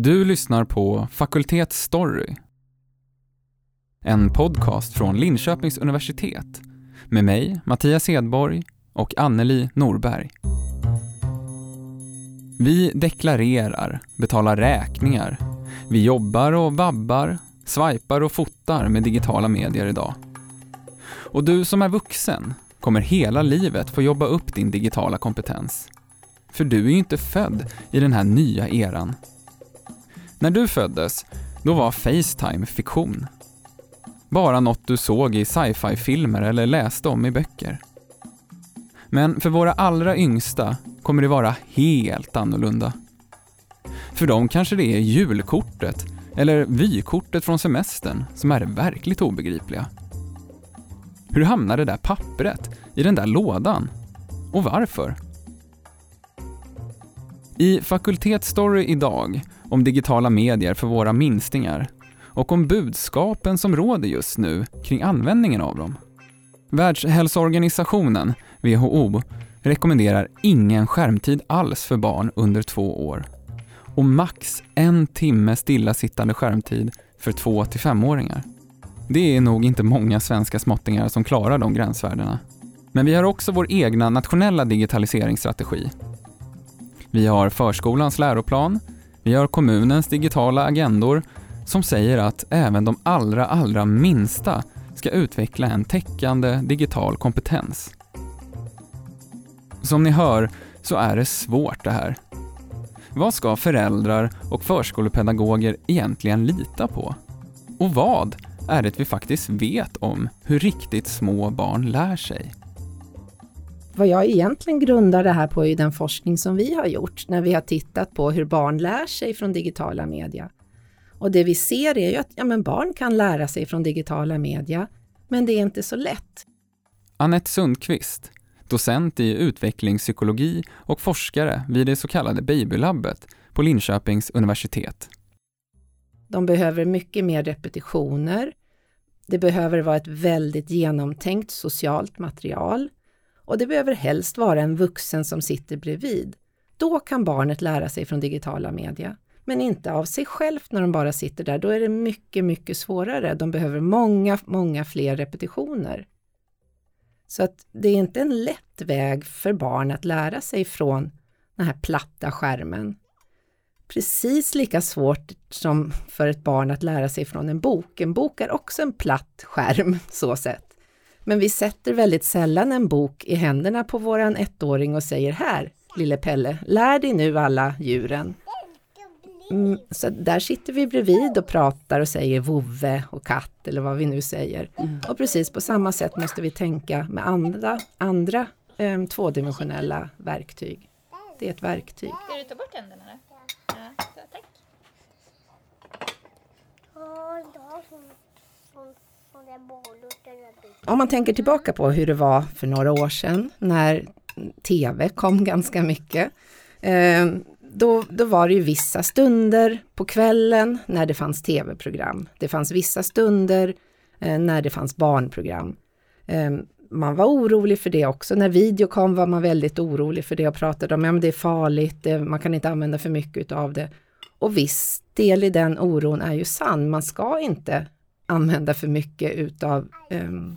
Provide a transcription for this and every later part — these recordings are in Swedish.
Du lyssnar på Fakultet Story. En podcast från Linköpings universitet med mig, Mattias Hedborg och Anneli Norberg. Vi deklarerar, betalar räkningar. Vi jobbar och vabbar, swipar och fotar med digitala medier idag. Och du som är vuxen kommer hela livet få jobba upp din digitala kompetens. För du är ju inte född i den här nya eran. När du föddes, då var Facetime fiktion. Bara något du såg i sci-fi-filmer eller läste om i böcker. Men för våra allra yngsta kommer det vara helt annorlunda. För dem kanske det är julkortet eller vykortet från semestern som är det verkligt obegripliga. Hur hamnade det där pappret i den där lådan? Och varför? I Fakultetsstory idag om digitala medier för våra minstingar och om budskapen som råder just nu kring användningen av dem. Världshälsoorganisationen, WHO, rekommenderar ingen skärmtid alls för barn under två år och max en timme stillasittande skärmtid för två till femåringar. Det är nog inte många svenska småttingar som klarar de gränsvärdena. Men vi har också vår egna nationella digitaliseringsstrategi. Vi har förskolans läroplan, vi har kommunens digitala agendor som säger att även de allra, allra minsta ska utveckla en täckande digital kompetens. Som ni hör så är det svårt det här. Vad ska föräldrar och förskolepedagoger egentligen lita på? Och vad är det vi faktiskt vet om hur riktigt små barn lär sig? Vad jag egentligen grundar det här på är den forskning som vi har gjort när vi har tittat på hur barn lär sig från digitala media. Och det vi ser är ju att ja, men barn kan lära sig från digitala media, men det är inte så lätt. Annette Sundqvist, docent i utvecklingspsykologi och forskare vid det så kallade Babylabbet på Linköpings universitet. De behöver mycket mer repetitioner. Det behöver vara ett väldigt genomtänkt socialt material och det behöver helst vara en vuxen som sitter bredvid. Då kan barnet lära sig från digitala media, men inte av sig självt när de bara sitter där. Då är det mycket, mycket svårare. De behöver många, många fler repetitioner. Så att det är inte en lätt väg för barn att lära sig från den här platta skärmen. Precis lika svårt som för ett barn att lära sig från en bok. En bok är också en platt skärm så sett. Men vi sätter väldigt sällan en bok i händerna på våran ettåring och säger här, lille Pelle, lär dig nu alla djuren. Mm, så där sitter vi bredvid och pratar och säger vovve och katt eller vad vi nu säger. Mm. Och precis på samma sätt måste vi tänka med andra, andra um, tvådimensionella verktyg. Det är ett verktyg. Ska du ta bort tänderna? Ja, så, tack. Om man tänker tillbaka på hur det var för några år sedan när TV kom ganska mycket. Eh, då, då var det ju vissa stunder på kvällen när det fanns tv-program. Det fanns vissa stunder eh, när det fanns barnprogram. Eh, man var orolig för det också. När video kom var man väldigt orolig för det och pratade om att ja, det är farligt, det, man kan inte använda för mycket av det. Och viss del i den oron är ju sann. Man ska inte använda för mycket utav um,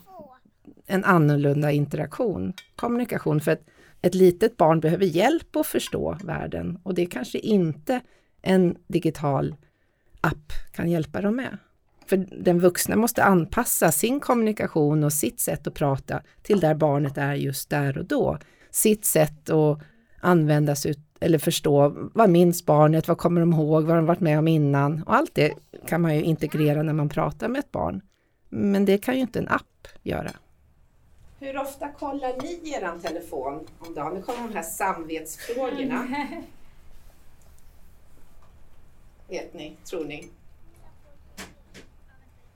en annorlunda interaktion, kommunikation. För att ett litet barn behöver hjälp att förstå världen och det kanske inte en digital app kan hjälpa dem med. För den vuxna måste anpassa sin kommunikation och sitt sätt att prata till där barnet är just där och då. Sitt sätt att använda sig eller förstå vad minns barnet, vad kommer de ihåg, vad de varit med om innan och allt det kan man ju integrera när man pratar med ett barn. Men det kan ju inte en app göra. Hur ofta kollar ni er telefon om dagen? Nu kommer de här samvetsfrågorna. Vet ni, tror ni?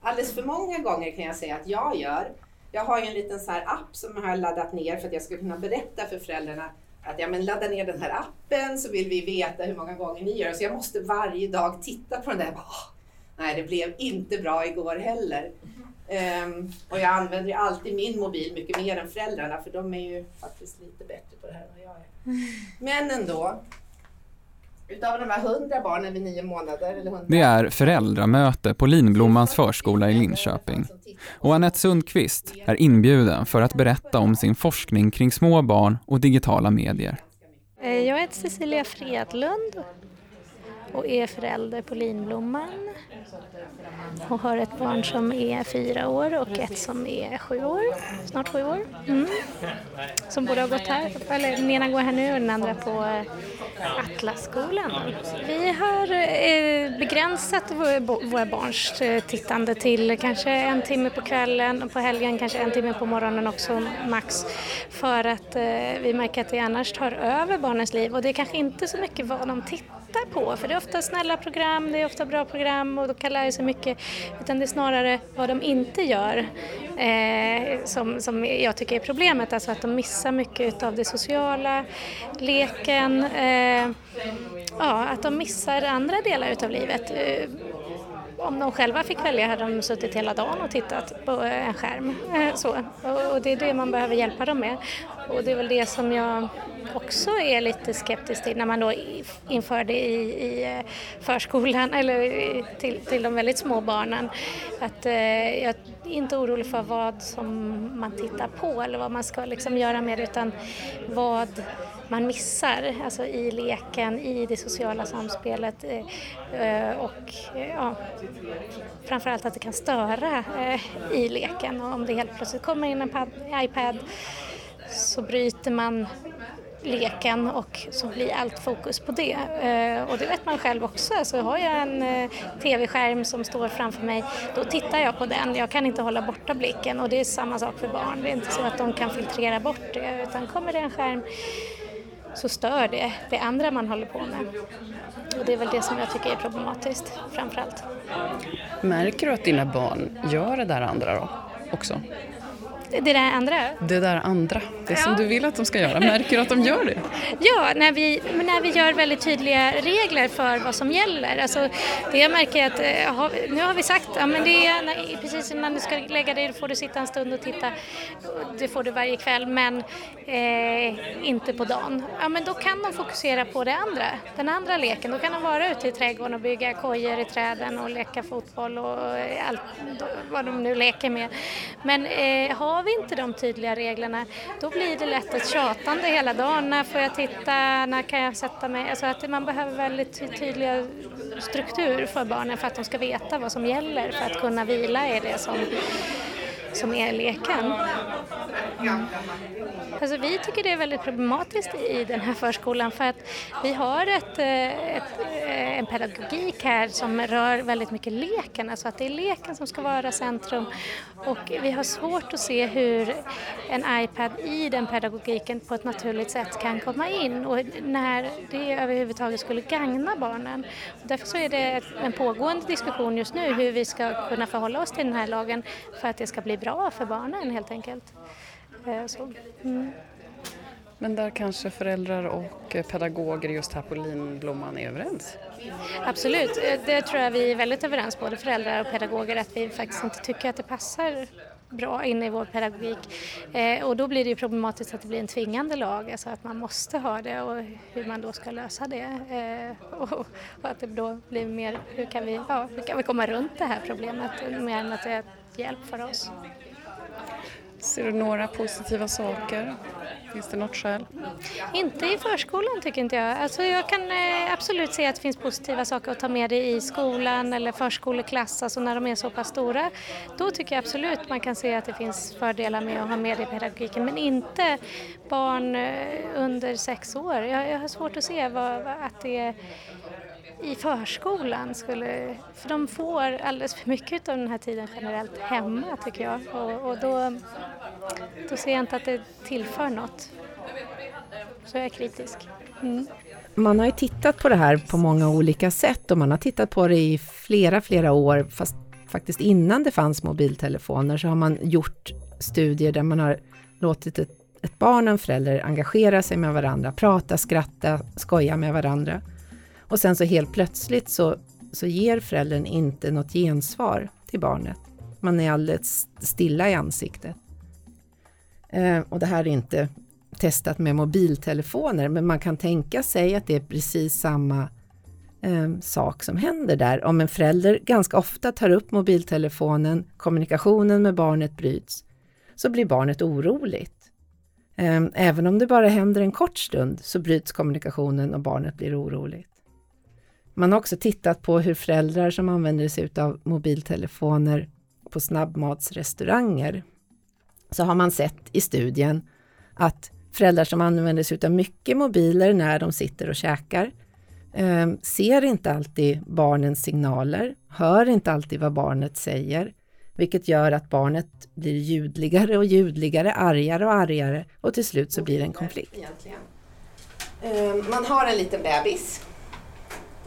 Alldeles för många gånger kan jag säga att jag gör. Jag har ju en liten så här app som jag har laddat ner för att jag ska kunna berätta för föräldrarna att ja, men ladda ner den här appen så vill vi veta hur många gånger ni gör. Så jag måste varje dag titta på den där. Bara, nej, det blev inte bra igår heller. Um, och jag använder ju alltid min mobil mycket mer än föräldrarna för de är ju faktiskt lite bättre på det här än vad jag är. Men ändå. Utav de här hundra barnen vid nio månader, eller 100, Det är föräldramöte på Linblommans förskola i Linköping. Och Anette Sundqvist är inbjuden för att berätta om sin forskning kring små barn och digitala medier. Eh, Jag heter Cecilia Fredlund och är förälder på Linblomman och har ett barn som är fyra år och ett som är sju år, snart sju år. Mm. Som borde ha gått här, eller den ena går här nu och den andra på eh, Atlasskolan. Vi har eh, begränsat våra barns eh, tittande till kanske en timme på kvällen och på helgen kanske en timme på morgonen också max. För att vi märker att det annars tar över barnens liv och det är kanske inte så mycket vad de tittar på för det är ofta snälla program, det är ofta bra program och de kan lära sig mycket utan det är snarare vad de inte gör eh, som, som jag tycker är problemet, alltså att de missar mycket av det sociala, leken, eh, ja, att de missar andra delar utav livet. Eh, om de själva fick välja hade de suttit hela dagen och tittat på en skärm. Eh, så. Och det är det man behöver hjälpa dem med. Och det är väl det som jag också är lite skeptisk till när man då inför det i, i eh, förskolan eller i- till, till de väldigt små barnen. Att, eh, jag är inte orolig för vad som man tittar på eller vad man ska liksom göra med det utan vad man missar alltså i leken, i det sociala samspelet eh, eh, och eh, ja, framförallt att det kan störa i leken och om det helt plötsligt kommer in en pad, iPad så bryter man leken och så blir allt fokus på det. Och det vet man själv också. Så har jag en tv-skärm som står framför mig, då tittar jag på den. Jag kan inte hålla borta blicken och det är samma sak för barn. Det är inte så att de kan filtrera bort det utan kommer det en skärm så stör det det andra man håller på med. Och det är väl det som jag tycker är problematiskt framförallt. Märker du att dina barn gör det där andra då också? Det där andra? Det där andra, det som du vill att de ska göra. Märker du att de gör det? Ja, när vi, när vi gör väldigt tydliga regler för vad som gäller. Alltså, det jag märker är att eh, har, nu har vi sagt ja, men det är när, precis innan du ska lägga dig, får du sitta en stund och titta. Det får du varje kväll, men eh, inte på dagen. Ja, men då kan de fokusera på det andra, den andra leken. Då kan de vara ute i trädgården och bygga kojor i träden och leka fotboll och eh, allt vad de nu leker med. Men eh, har vi inte de tydliga reglerna då blir det lätt ett tjatande hela dagen. När får jag titta? När kan jag sätta mig? Alltså att man behöver väldigt tydliga struktur för barnen för att de ska veta vad som gäller för att kunna vila i det som, som är leken. Alltså vi tycker det är väldigt problematiskt i den här förskolan för att vi har ett, eh, ett, eh, en pedagogik här som rör väldigt mycket leken, alltså att det är leken som ska vara centrum och vi har svårt att se hur en iPad i den pedagogiken på ett naturligt sätt kan komma in och när det överhuvudtaget skulle gagna barnen. Därför så är det en pågående diskussion just nu hur vi ska kunna förhålla oss till den här lagen för att det ska bli bra för barnen helt enkelt. Eh, Så. Mm. Men där kanske föräldrar och pedagoger just här på Linblomman är överens? Absolut, Eh, det tror jag vi är väldigt överens, både föräldrar och pedagoger, att vi faktiskt inte tycker att det passar bra in i vår pedagogik. Eh, och då blir det ju problematiskt att det blir en tvingande lag, alltså att man måste ha det och hur man då ska lösa det. Eh, och, och att det då blir mer, hur kan, vi, ja, hur kan vi komma runt det här problemet mer än att det är hjälp för oss. Ser du några positiva saker? Finns det något skäl? Inte i förskolan tycker inte jag. Alltså jag kan eh, absolut se att det finns positiva saker att ta med dig i skolan eller förskoleklass, alltså när de är så pass stora. Då tycker jag absolut man kan se att det finns fördelar med att ha med det i pedagogiken, men inte barn eh, under sex år. Jag, har svårt att se vad, vad, att det i förskolan skulle, för de får alldeles för mycket av den här tiden generellt hemma tycker jag och, och då, då ser jag inte att det tillför något. Så jag är kritisk. Mm. Man har ju tittat på det här på många olika sätt och man har tittat på det i flera, flera år, fast faktiskt innan det fanns mobiltelefoner så har man gjort studier där man har låtit ett, ett barn och en förälder engagera sig med varandra, prata, skratta, skoja med varandra. Och sen så helt plötsligt så, så ger föräldern inte något gensvar till barnet. Man är alldeles stilla i ansiktet. Eh, och det här är inte testat med mobiltelefoner, men man kan tänka sig att det är precis samma eh, sak som händer där. Om en förälder ganska ofta tar upp mobiltelefonen, kommunikationen med barnet bryts, så blir barnet oroligt. Eh, även om det bara händer en kort stund så bryts kommunikationen och barnet blir oroligt. Man har också tittat på hur föräldrar som använder sig av mobiltelefoner på snabbmatsrestauranger, så har man sett i studien att föräldrar som använder sig av mycket mobiler när de sitter och käkar, eh, ser inte alltid barnens signaler, hör inte alltid vad barnet säger, vilket gör att barnet blir ljudligare och ljudligare, argare och argare och till slut så blir det en konflikt. Ehm, man har en liten bebis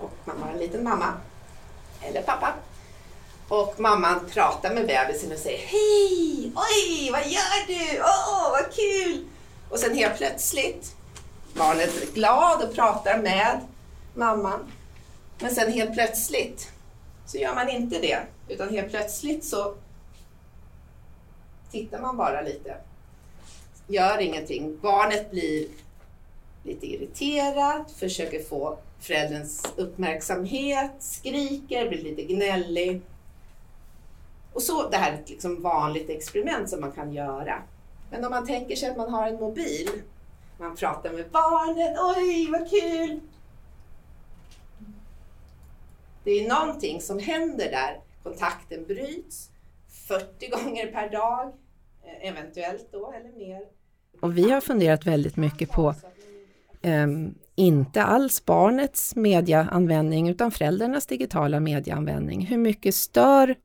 och man har en liten mamma eller pappa. Och mamman pratar med bebisen och säger Hej! Oj, vad gör du? Åh, oh, vad kul! Och sen helt plötsligt, barnet är glad och pratar med mamman. Men sen helt plötsligt så gör man inte det. Utan helt plötsligt så tittar man bara lite. Gör ingenting. Barnet blir lite irriterat, försöker få förälderns uppmärksamhet, skriker, blir lite gnällig. Och så, det här är ett liksom vanligt experiment som man kan göra. Men om man tänker sig att man har en mobil, man pratar med barnet, oj vad kul! Det är någonting som händer där. Kontakten bryts 40 gånger per dag, eh, eventuellt då eller mer. Och vi har funderat väldigt mycket på um, inte alls barnets mediaanvändning utan föräldrarnas digitala mediaanvändning. Hur mycket stör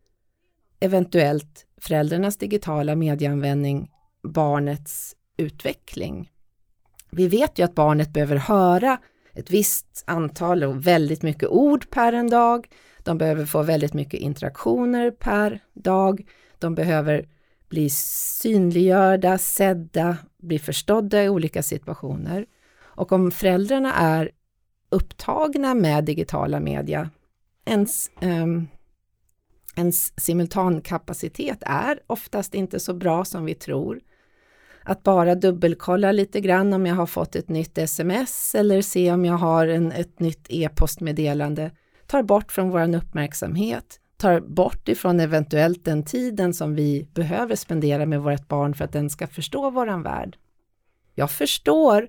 eventuellt föräldrarnas digitala medieanvändning barnets utveckling? Vi vet ju att barnet behöver höra ett visst antal och väldigt mycket ord per en dag. De behöver få väldigt mycket interaktioner per dag. De behöver bli synliggjorda, sedda, bli förstådda i olika situationer. Och om föräldrarna är upptagna med digitala media, ens, um, ens simultankapacitet är oftast inte så bra som vi tror. Att bara dubbelkolla lite grann om jag har fått ett nytt sms eller se om jag har en, ett nytt e-postmeddelande tar bort från vår uppmärksamhet, tar bort ifrån eventuellt den tiden som vi behöver spendera med vårt barn för att den ska förstå våran värld. Jag förstår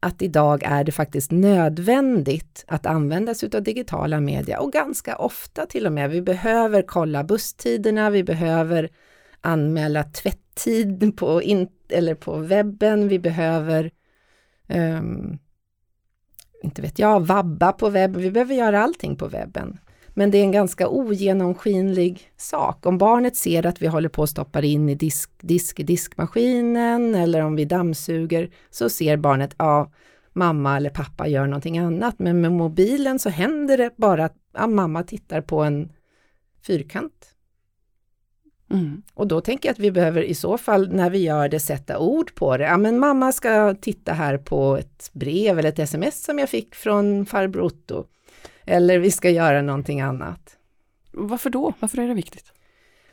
att idag är det faktiskt nödvändigt att använda sig av digitala media och ganska ofta till och med. Vi behöver kolla busstiderna, vi behöver anmäla tvätttid på, in, eller på webben, vi behöver um, inte vet jag, vabba på webben, vi behöver göra allting på webben. Men det är en ganska ogenomskinlig sak. Om barnet ser att vi håller på att stoppa in i disk, disk, diskmaskinen eller om vi dammsuger så ser barnet, ja, mamma eller pappa gör någonting annat. Men med mobilen så händer det bara att ja, mamma tittar på en fyrkant. Mm. Och då tänker jag att vi behöver i så fall när vi gör det sätta ord på det. Ja men mamma ska titta här på ett brev eller ett sms som jag fick från farbror Otto. Eller vi ska göra någonting annat. Varför då? Varför är det viktigt?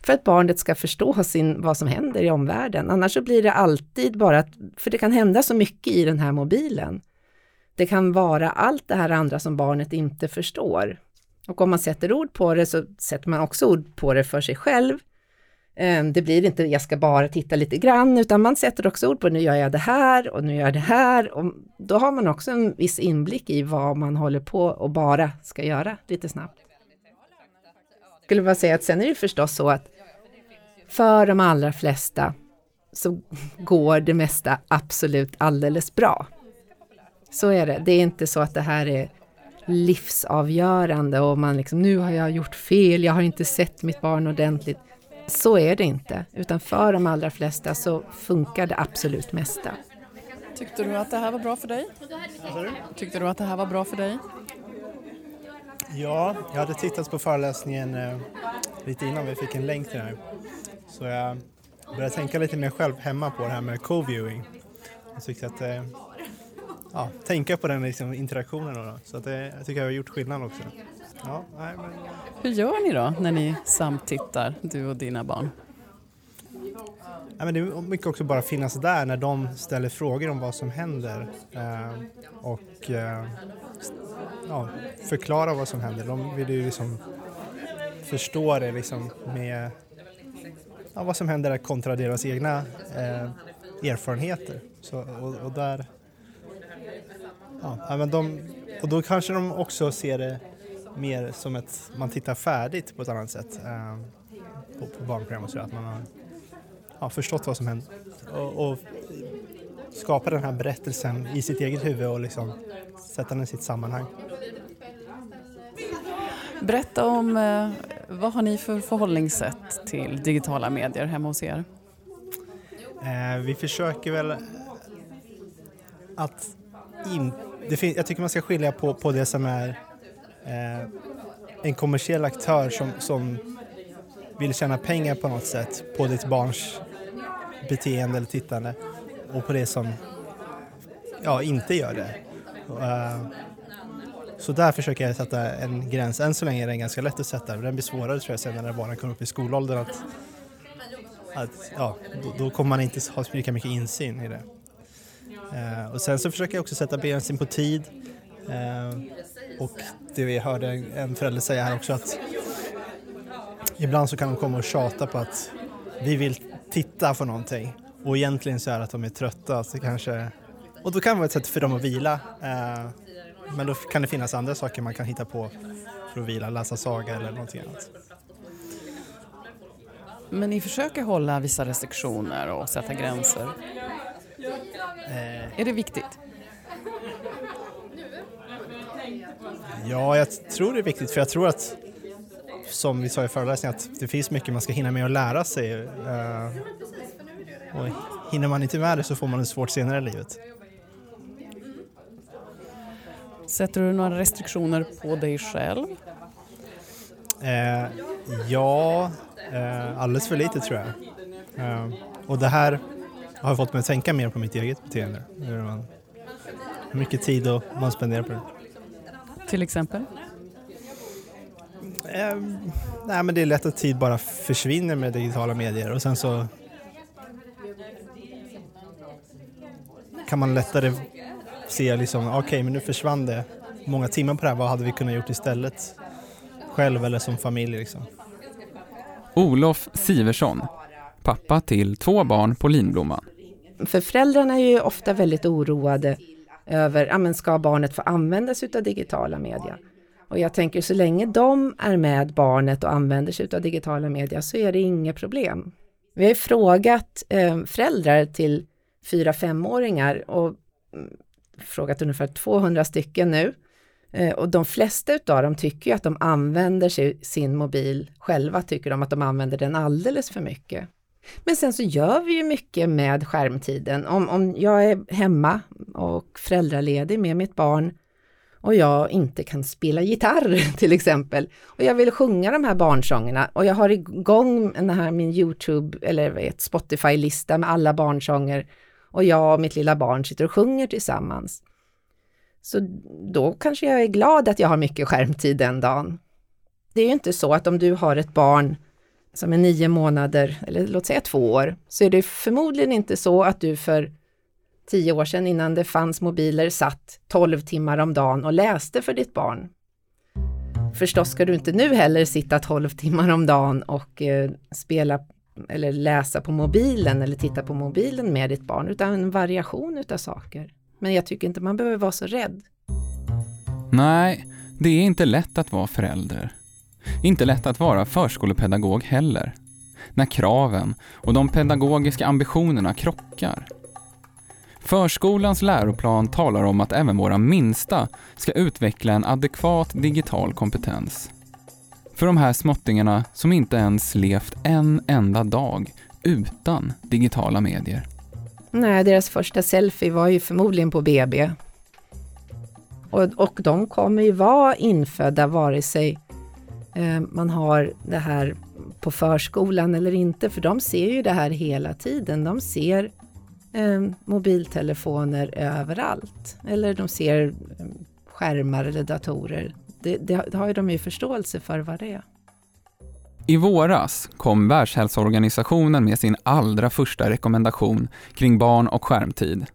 För att barnet ska förstå sin, vad som händer i omvärlden. Annars så blir det alltid bara att, för det kan hända så mycket i den här mobilen. Det kan vara allt det här andra som barnet inte förstår. Och om man sätter ord på det så sätter man också ord på det för sig själv. Eh, det blir inte, jag ska bara titta lite grann, utan man sätter också ord på, nu gör jag det här och nu gör jag det här. Och då har man också en viss inblick i vad man håller på och bara ska göra lite snabbt. Jag skulle bara säga att sen är det förstås så att för de allra flesta så går det mesta absolut alldeles bra. Så är det. Det är inte så att det här är livsavgörande och man liksom, nu har jag gjort fel, jag har inte sett mitt barn ordentligt. Så är det inte, utan för de allra flesta så funkar det absolut mesta. Tyckte du att det här var bra för dig? Tyckte du att det här var bra för dig? Ja, jag hade tittat på föreläsningen eh, lite innan vi fick en länk till det här. Så jag började tänka lite mer själv hemma på det här med co-viewing. Jag tyckte att eh, ja, tänka på den liksom, interaktionen. Då. Så att det, jag tycker jag har gjort skillnad också. Ja, nej, men... Hur gör ni då när ni samtittar, du och dina barn? ja, men det är mycket också bara finnas där när de ställer frågor om vad som händer eh, och eh, ja, förklara vad som händer. De vill ju liksom förstå det liksom med ja, vad som händer kontra deras egna eh, erfarenheter. Så, och, och där ja, men de, och då kanske de också ser det mer som att man tittar färdigt på ett annat sätt eh, på, på barnprogram och så att man har ja, förstått vad som händer och, och skapa den här berättelsen i sitt eget huvud och liksom sätta den i sitt sammanhang. Berätta om eh, vad har ni för förhållningssätt till digitala medier hemma hos er? Eh, vi försöker väl att in, det fin, jag tycker man ska skilja på, på det som är eh, en kommersiell aktör som, som vill tjäna pengar på något sätt på ditt barns beteende eller tittande och på det som ja, inte gör det. Uh, så där försöker jag sätta en gräns. Än så länge är den ganska lätt att sätta. Men Den blir svårare tror jag sen när barnen kommer upp i skolåldern. Att, att, ja, då, då, kommer man inte ha lika mycket insyn i det. Uh, och sen så försöker jag också sätta begränsning på tid. Uh, och det vi hörde en förälder säga här också att ibland så kan de komma och tjata på att vi vill titta på någonting och egentligen så är det att de är trötta. Så kanske, och då kan det vara ett sätt för dem att vila. Uh, men då kan det finnas andra saker man kan hitta på för att vila, läsa saga eller någonting annat. Men ni försöker hålla vissa restriktioner och sätta gränser. Eh. Är det viktigt? Ja, jag tror det är viktigt för jag tror att som vi sa i föreläsningen att det finns mycket man ska hinna med att lära sig. Uh, och hinner man inte med det så får man det svårt senare i livet. Sätter du några restriktioner på dig själv? Eh, ja, eh, alldeles för lite tror jag. Eh, och det här har fått mig att tänka mer på mitt eget beteende. Hur, mycket tid och man spenderar på det. Till exempel? Eh, nej, men det är lätt att tid bara försvinner med digitala medier och sen så kan man lättare se liksom, okej okay, men nu försvann det många timmar på det här, vad hade vi kunnat gjort istället? Själv eller som familj liksom. Olof Siversson, pappa till två barn på Linblomman. För föräldrarna är ju ofta väldigt oroade över, ja men ska barnet få använda sig av digitala media? Och jag tänker så länge de är med barnet och använder sig av digitala media så är det inget problem. Vi har frågat eh, föräldrar till fyra femåringar och mm, frågat ungefär 200 stycken nu. Eh, och de flesta utav dem tycker ju att de använder sig, sin mobil själva, tycker de att de använder den alldeles för mycket. Men sen så gör vi ju mycket med skärmtiden. Om, om jag är hemma och föräldraledig med mitt barn och jag inte kan spela gitarr till exempel och jag vill sjunga de här barnsångerna och jag har igång den här min Youtube eller Spotify-lista med alla barnsånger och jag och mitt lilla barn sitter och sjunger tillsammans. Så då kanske jag är glad att jag har mycket skärmtid den dagen. Det är ju inte så att om du har ett barn som är nio månader, eller låt säga två år, så är det förmodligen inte så att du för tio år sedan innan det fanns mobiler satt tolv timmar om dagen och läste för ditt barn. Förstås ska du inte nu heller sitta tolv timmar om dagen och eh, spela eller läsa på mobilen eller titta på mobilen med ditt barn, utan en variation utav saker. Men jag tycker inte man behöver vara så rädd. Nej, det är inte lätt att vara förälder. Inte lätt att vara förskolepedagog heller. När kraven och de pedagogiska ambitionerna krockar. Förskolans läroplan talar om att även våra minsta ska utveckla en adekvat digital kompetens. För de här småttingarna som inte ens levt en enda dag utan digitala medier. Nej, deras första selfie var ju förmodligen på BB. Och, och de kommer ju vara infödda vare sig eh, man har det här på förskolan eller inte, för de ser ju det här hela tiden. De ser eh, mobiltelefoner överallt, eller de ser ehm, skärmar eller datorer. Det, det, det har ju de ju förståelse för vad det är. I våras kom Världshälsoorganisationen med sin allra första rekommendation kring barn och skärmtid.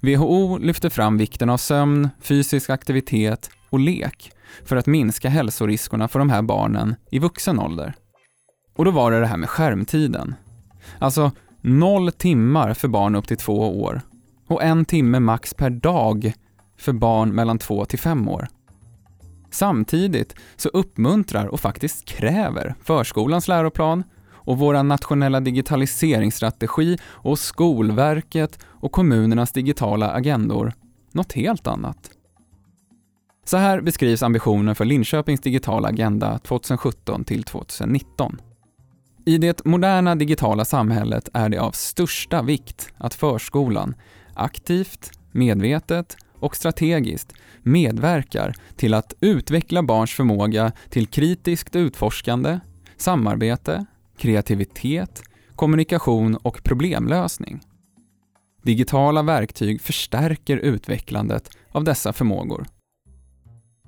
WHO lyfter fram vikten av sömn, fysisk aktivitet och lek för att minska hälsoriskerna för de här barnen i vuxen ålder. Och då var det det här med skärmtiden. Alltså noll timmar för barn upp till två år och en timme max per dag för barn mellan två till fem år. Samtidigt så uppmuntrar och faktiskt kräver förskolans läroplan och vår nationella digitaliseringsstrategi och Skolverket och kommunernas digitala agendor något helt annat. Så här beskrivs ambitionen för Linköpings digitala agenda 2017 till 2019. I det moderna digitala samhället är det av största vikt att förskolan aktivt, medvetet och strategiskt medverkar till att utveckla barns förmåga till kritiskt utforskande, samarbete, kreativitet, kommunikation och problemlösning. Digitala verktyg förstärker utvecklandet av dessa förmågor.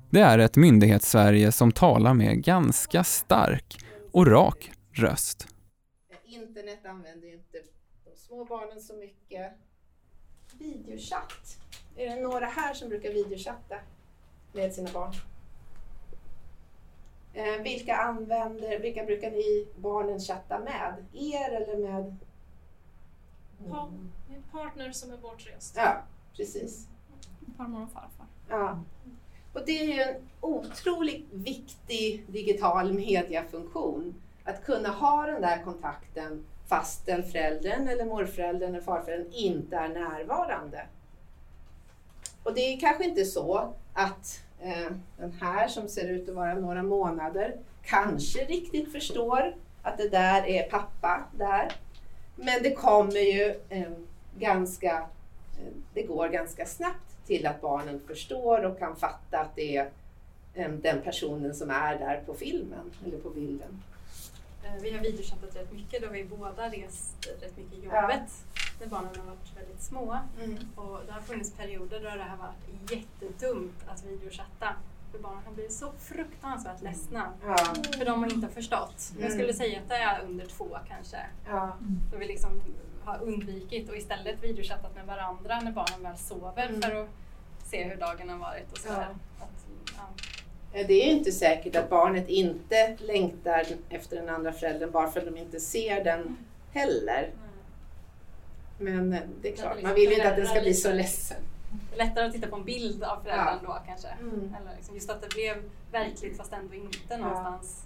Det är ett myndighets-Sverige som talar med ganska stark och rak röst. Internet använder inte de små barnen så mycket. Videochatt. Är det några här som brukar videochatta med sina barn? Eh, vilka använder, vilka brukar ni barnen chatta med? Er eller med? Pa en partner som är bortrest. Ja, precis. Farmor och farfar. Ja. Och det är ju en otroligt viktig digital mediafunktion. Att kunna ha den där kontakten fastän föräldern eller morföräldern eller farföräldern inte är närvarande. Och det är kanske inte så att eh, den här som ser ut att vara några månader kanske riktigt förstår att det där är pappa där. Men det kommer ju eh, ganska, eh, det går ganska snabbt till att barnen förstår och kan fatta att det är eh, den personen som är där på filmen eller på bilden. Eh, Vi har videochattat rätt mycket då vi båda rest rätt mycket i Ja. jobbet när barnen har varit väldigt små. Mm. Och det har funnits perioder då det har varit jättedumt att videochatta. För barnen har blivit så fruktansvärt ledsna. Ja. För de har inte förstått. Jag Mm. skulle säga att det är under två kanske. Ja. Då vi liksom har undvikit och istället videochattat med varandra när barnen väl sover Mm. för att se hur dagen har varit och sådär. Att, ja. Eh, Det är ju inte säkert att barnet inte längtar efter den andra föräldern bara för att de inte ser den heller. Men eh, det är klart, man liksom vill ju inte att den ska bli så ledsen. Det är lättare att titta på en bild av föräldern Ja. då kanske. Mm. Eller liksom just att det blev verkligt fast ändå inte någonstans.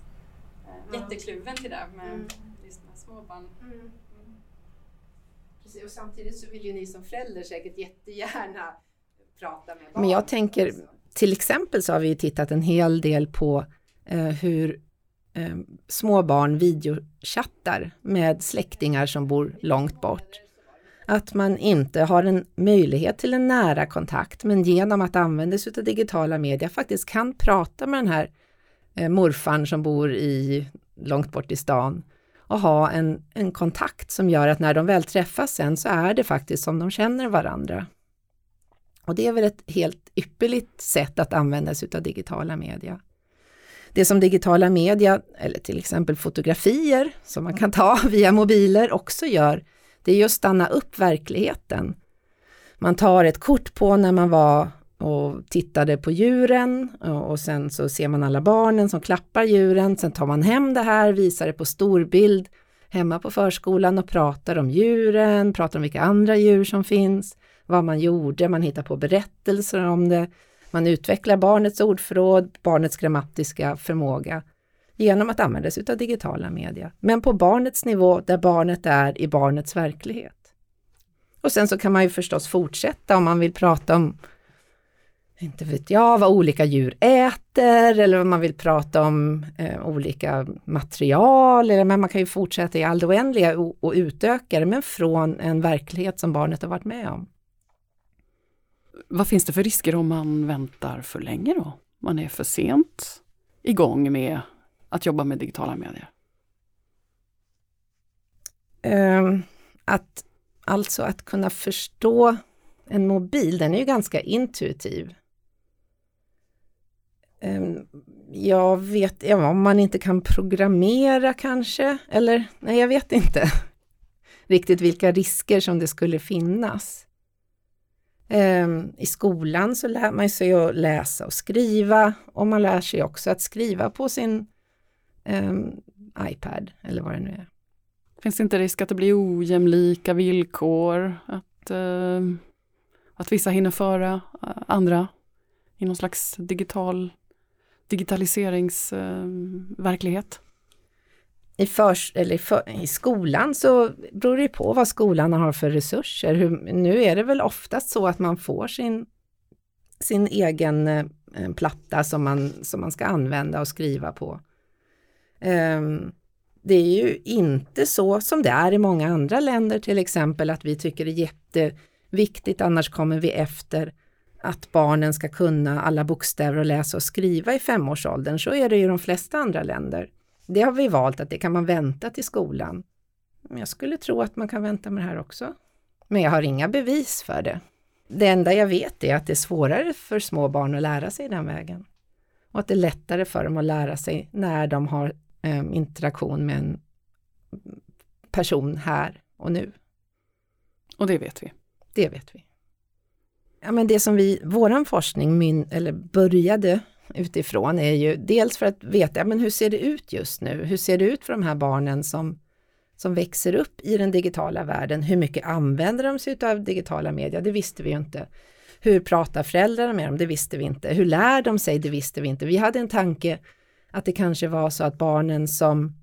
Eh, Ja. Jättekluven till det med Mm. just med småbarn. Mm. Precis, och samtidigt så vill ju ni som förälder säkert jättegärna prata med barn. Men jag tänker, till exempel så har vi tittat en hel del på eh, hur eh, små barn videochattar med släktingar som bor långt bort. Att man inte har en möjlighet till en nära kontakt, men genom att använda sig av digitala medier faktiskt kan prata med den här eh, morfarn som bor i, långt bort i stan och ha en, en kontakt som gör att när de väl träffas sen så är det faktiskt som de känner varandra. Och det är väl ett helt ypperligt sätt att använda sig av digitala media. Det som digitala media, eller till exempel fotografier som man kan ta via mobiler också gör, det är ju att stanna upp verkligheten. Man tar ett kort på när man var och tittade på djuren och och sen så ser man alla barnen som klappar djuren. Sen tar man hem det här, visar det på storbild hemma på förskolan och pratar om djuren, pratar om vilka andra djur som finns, vad man gjorde, man hittar på berättelser om det. Man utvecklar barnets ordförråd, barnets grammatiska förmåga genom att använda sig av digitala media. Men på barnets nivå där barnet är i barnets verklighet. Och sen så kan man ju förstås fortsätta om man vill prata om inte vet jag, vad olika djur äter eller om man vill prata om eh, olika material. Eller, men man kan ju fortsätta i all det oändliga och, och utöka det, men från en verklighet som barnet har varit med om. Vad finns det för risker om man väntar för länge då? Man är för sent igång med att jobba med digitala medier. Ehm, att, alltså att kunna förstå en mobil, den är ju ganska intuitiv. Ehm, jag vet, ja, om man inte kan programmera kanske, eller nej jag vet inte riktigt vilka risker som det skulle finnas. Ehm, I skolan så lär man sig att läsa och skriva och man lär sig också att skriva på sin um, iPad eller vad det nu är. Finns det inte risk att det blir ojämlika villkor? Att, uh, att vissa hinner före eh, andra i någon slags digital digitaliseringsverklighet? Eh, uh, i, förs, eller för, i, skolan så beror det på vad skolan har för resurser. Hur, nu är det väl oftast så att man får sin, sin egen eh, platta som man, som man ska använda och skriva på. Um, det är ju inte så som det är i många andra länder till exempel att vi tycker det är jätteviktigt, annars kommer vi efter att barnen ska kunna alla bokstäver och läsa och skriva i femårsåldern. Så är det i de flesta andra länder. Det har vi valt att det kan man vänta till skolan. Men jag skulle tro att man kan vänta med det här också. Men jag har inga bevis för det. Det enda jag vet är att det är svårare för små barn att lära sig den vägen. Och att det är lättare för dem att lära sig när de har eh, interaktion med en person här och nu. Och det vet vi. Det vet vi. Ja, men det som vi, våran forskning min, eller började utifrån är ju dels för att veta, ja, men hur ser det ut just nu? Hur ser det ut för de här barnen som, som växer upp i den digitala världen? Hur mycket använder de sig av digitala media? Det visste vi ju inte. Hur pratar föräldrarna med dem? Det visste vi inte. Hur lär de sig? Det visste vi inte. Vi hade en tanke att det kanske var så att barnen som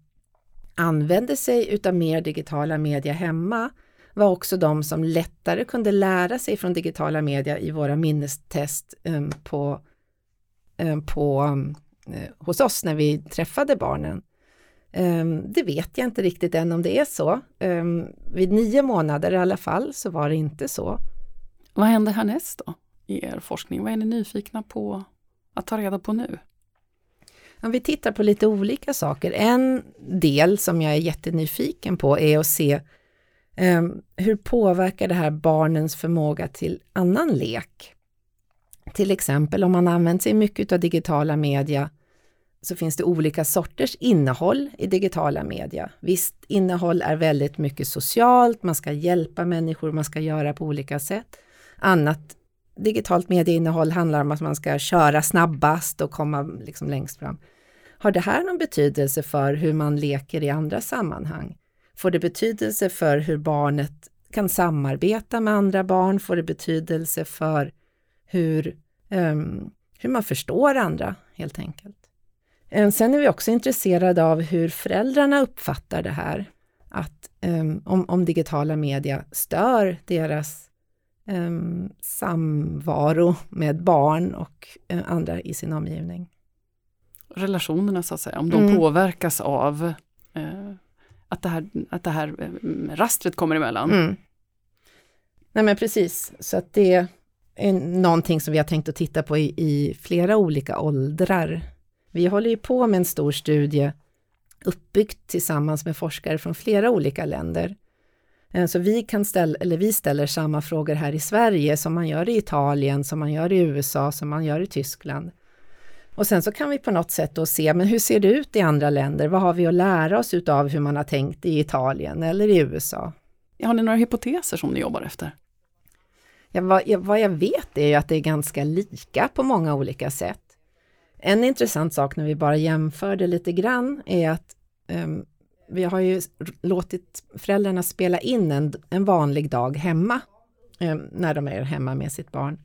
använde sig utav mer digitala media hemma var också de som lättare kunde lära sig från digitala media i våra minnestest um, på på, eh, hos oss när vi träffade barnen. Ehm, det vet jag inte riktigt än om det är så. Ehm, vid nio månader i alla fall så var det inte så. Vad händer härnäst då i er forskning? Vad är ni nyfikna på att ta reda på nu? Ja, vi tittar på lite olika saker. En del som jag är jättenyfiken på är att se um, hur påverkar det här barnens förmåga till annan lek? Till exempel om man använt sig mycket av digitala media så finns det olika sorters innehåll i digitala media. Visst innehåll är väldigt mycket socialt, man ska hjälpa människor, man ska göra på olika sätt. Annat digitalt medieinnehåll handlar om att man ska köra snabbast och komma liksom längst fram. Har det här någon betydelse för hur man leker i andra sammanhang? Får det betydelse för hur barnet kan samarbeta med andra barn? Får det betydelse för hur, um, hur man förstår andra helt enkelt. Um, sen är vi också intresserade av hur föräldrarna uppfattar det här. Att um, om, om, digitala media stör deras samvaro med barn och uh, andra i sin omgivning. Relationerna så att säga, om de mm. påverkas av uh, att det här, att det här uh, rastret kommer emellan. Mm. Nej men precis, så att det någonting som vi har tänkt att titta på i, i flera olika åldrar. Vi håller ju på med en stor studie uppbyggt tillsammans med forskare från flera olika länder. Eh, så vi, kan ställa, eller vi ställer samma frågor här i Sverige som man gör i Italien, som man gör i USA, som man gör i Tyskland. Och sen så kan vi på något sätt då se, men hur ser det ut i andra länder? Vad har vi att lära oss utav hur man har tänkt i Italien eller i USA? Har ni några hypoteser som ni jobbar efter? Ja, vad, jag, vad jag vet är ju att det är ganska lika på många olika sätt. En intressant sak när vi bara jämför det lite grann är att um, vi har ju låtit föräldrarna spela in en, en vanlig dag hemma um, när de är hemma med sitt barn.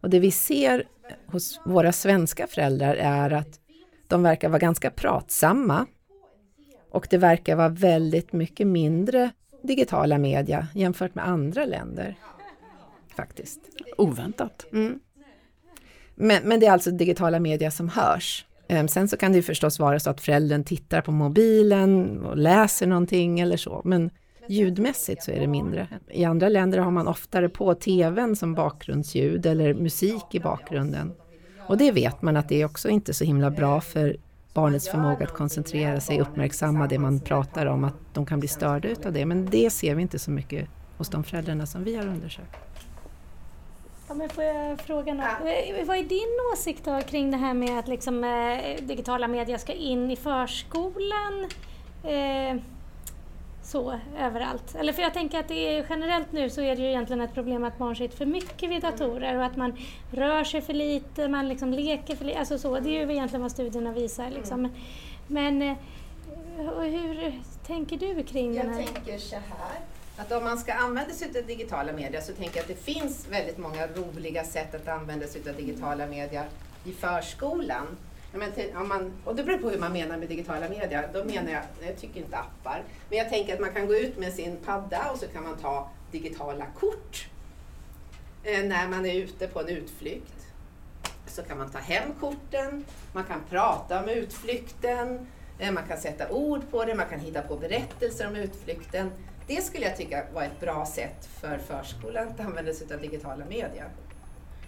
Och det vi ser hos våra svenska föräldrar är att de verkar vara ganska pratsamma och det verkar vara väldigt mycket mindre digitala media jämfört med andra länder faktiskt. Oväntat. Mm. Men, men det är alltså digitala media som hörs. Um, sen så kan det ju förstås vara så att föräldern tittar på mobilen och läser någonting eller så, men ljudmässigt så är det mindre. I andra länder har man oftare på tvn som bakgrundsljud eller musik i bakgrunden. Och det vet man att det är också inte så himla bra för barnets förmåga att koncentrera sig, uppmärksamma det man pratar om, att de kan bli störda utav det. Men det ser vi inte så mycket hos de föräldrarna som vi har undersökt. Ja, men får jag fråga något? Ja. Vad är din åsikt då kring det här med att liksom, eh, digitala medier ska in i förskolan? Eh, så överallt. Eller för jag tänker att det är, generellt nu så är det ju egentligen ett problem att barn sitter för mycket vid datorer och att man rör sig för lite, man liksom leker för lite. Alltså så, det är ju egentligen vad studierna visar. Liksom. Men eh, hur tänker du kring jag den här? Jag tänker så här, att om man ska använda sig av digitala medier så tänker jag att det finns väldigt många roliga sätt att använda sig av digitala medier i förskolan. Men till, om man, och det beror på hur man menar med digitala medier. Då menar jag, jag tycker inte appar, men jag tänker att man kan gå ut med sin padda och så kan man ta digitala kort eh, när man är ute på en utflykt. Så kan man ta hem korten, man kan prata om utflykten, eh, man kan sätta ord på det, man kan hitta på berättelser om utflykten. Det skulle jag tycka var ett bra sätt för förskolan att använda sig av digitala medier,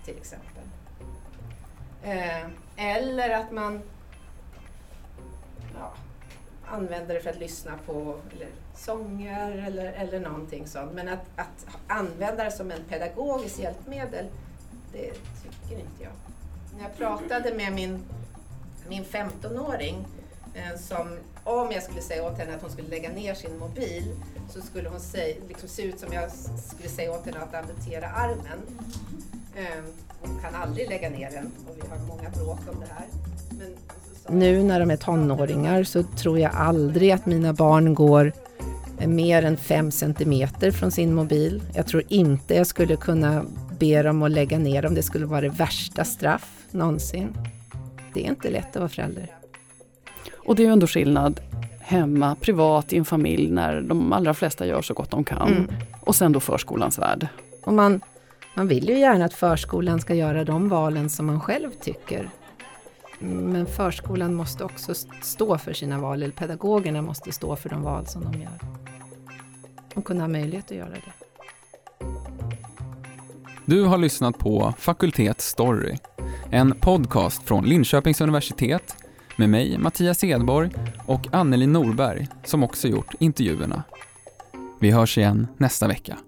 till exempel. Eh, eller att man ja, använder det för att lyssna på eller, sånger eller, eller någonting sånt. Men att, att använda det som en pedagogiskt hjälpmedel, det tycker inte jag. När jag pratade med min, min 15-åring eh, som om jag skulle säga åt henne att hon skulle lägga ner sin mobil så skulle hon säga, liksom se ut som jag skulle säga åt henne att amputera armen. Eh, hon kan aldrig lägga ner den och vi har många bråk om det här. Men, nu när de är tonåringar så tror jag aldrig att mina barn går mer än fem centimeter från sin mobil. Jag tror inte jag skulle kunna be dem att lägga ner dem. Det skulle vara det värsta straff någonsin. Det är inte lätt att vara förälder. Och det är ju ändå skillnad hemma, privat, i en familj, när de allra flesta gör så gott de kan. Mm. Och sen då förskolans värld. Och man man vill ju gärna att förskolan ska göra de valen som man själv tycker. Men förskolan måste också stå för sina val, eller pedagogerna måste stå för de val som de gör. Och kunna ha möjlighet att göra det. Du har lyssnat på Fakultet Story, en podcast från Linköpings universitet med mig, Mattias Edborg och Anneli Norberg som också gjort intervjuerna. Vi hörs igen nästa vecka.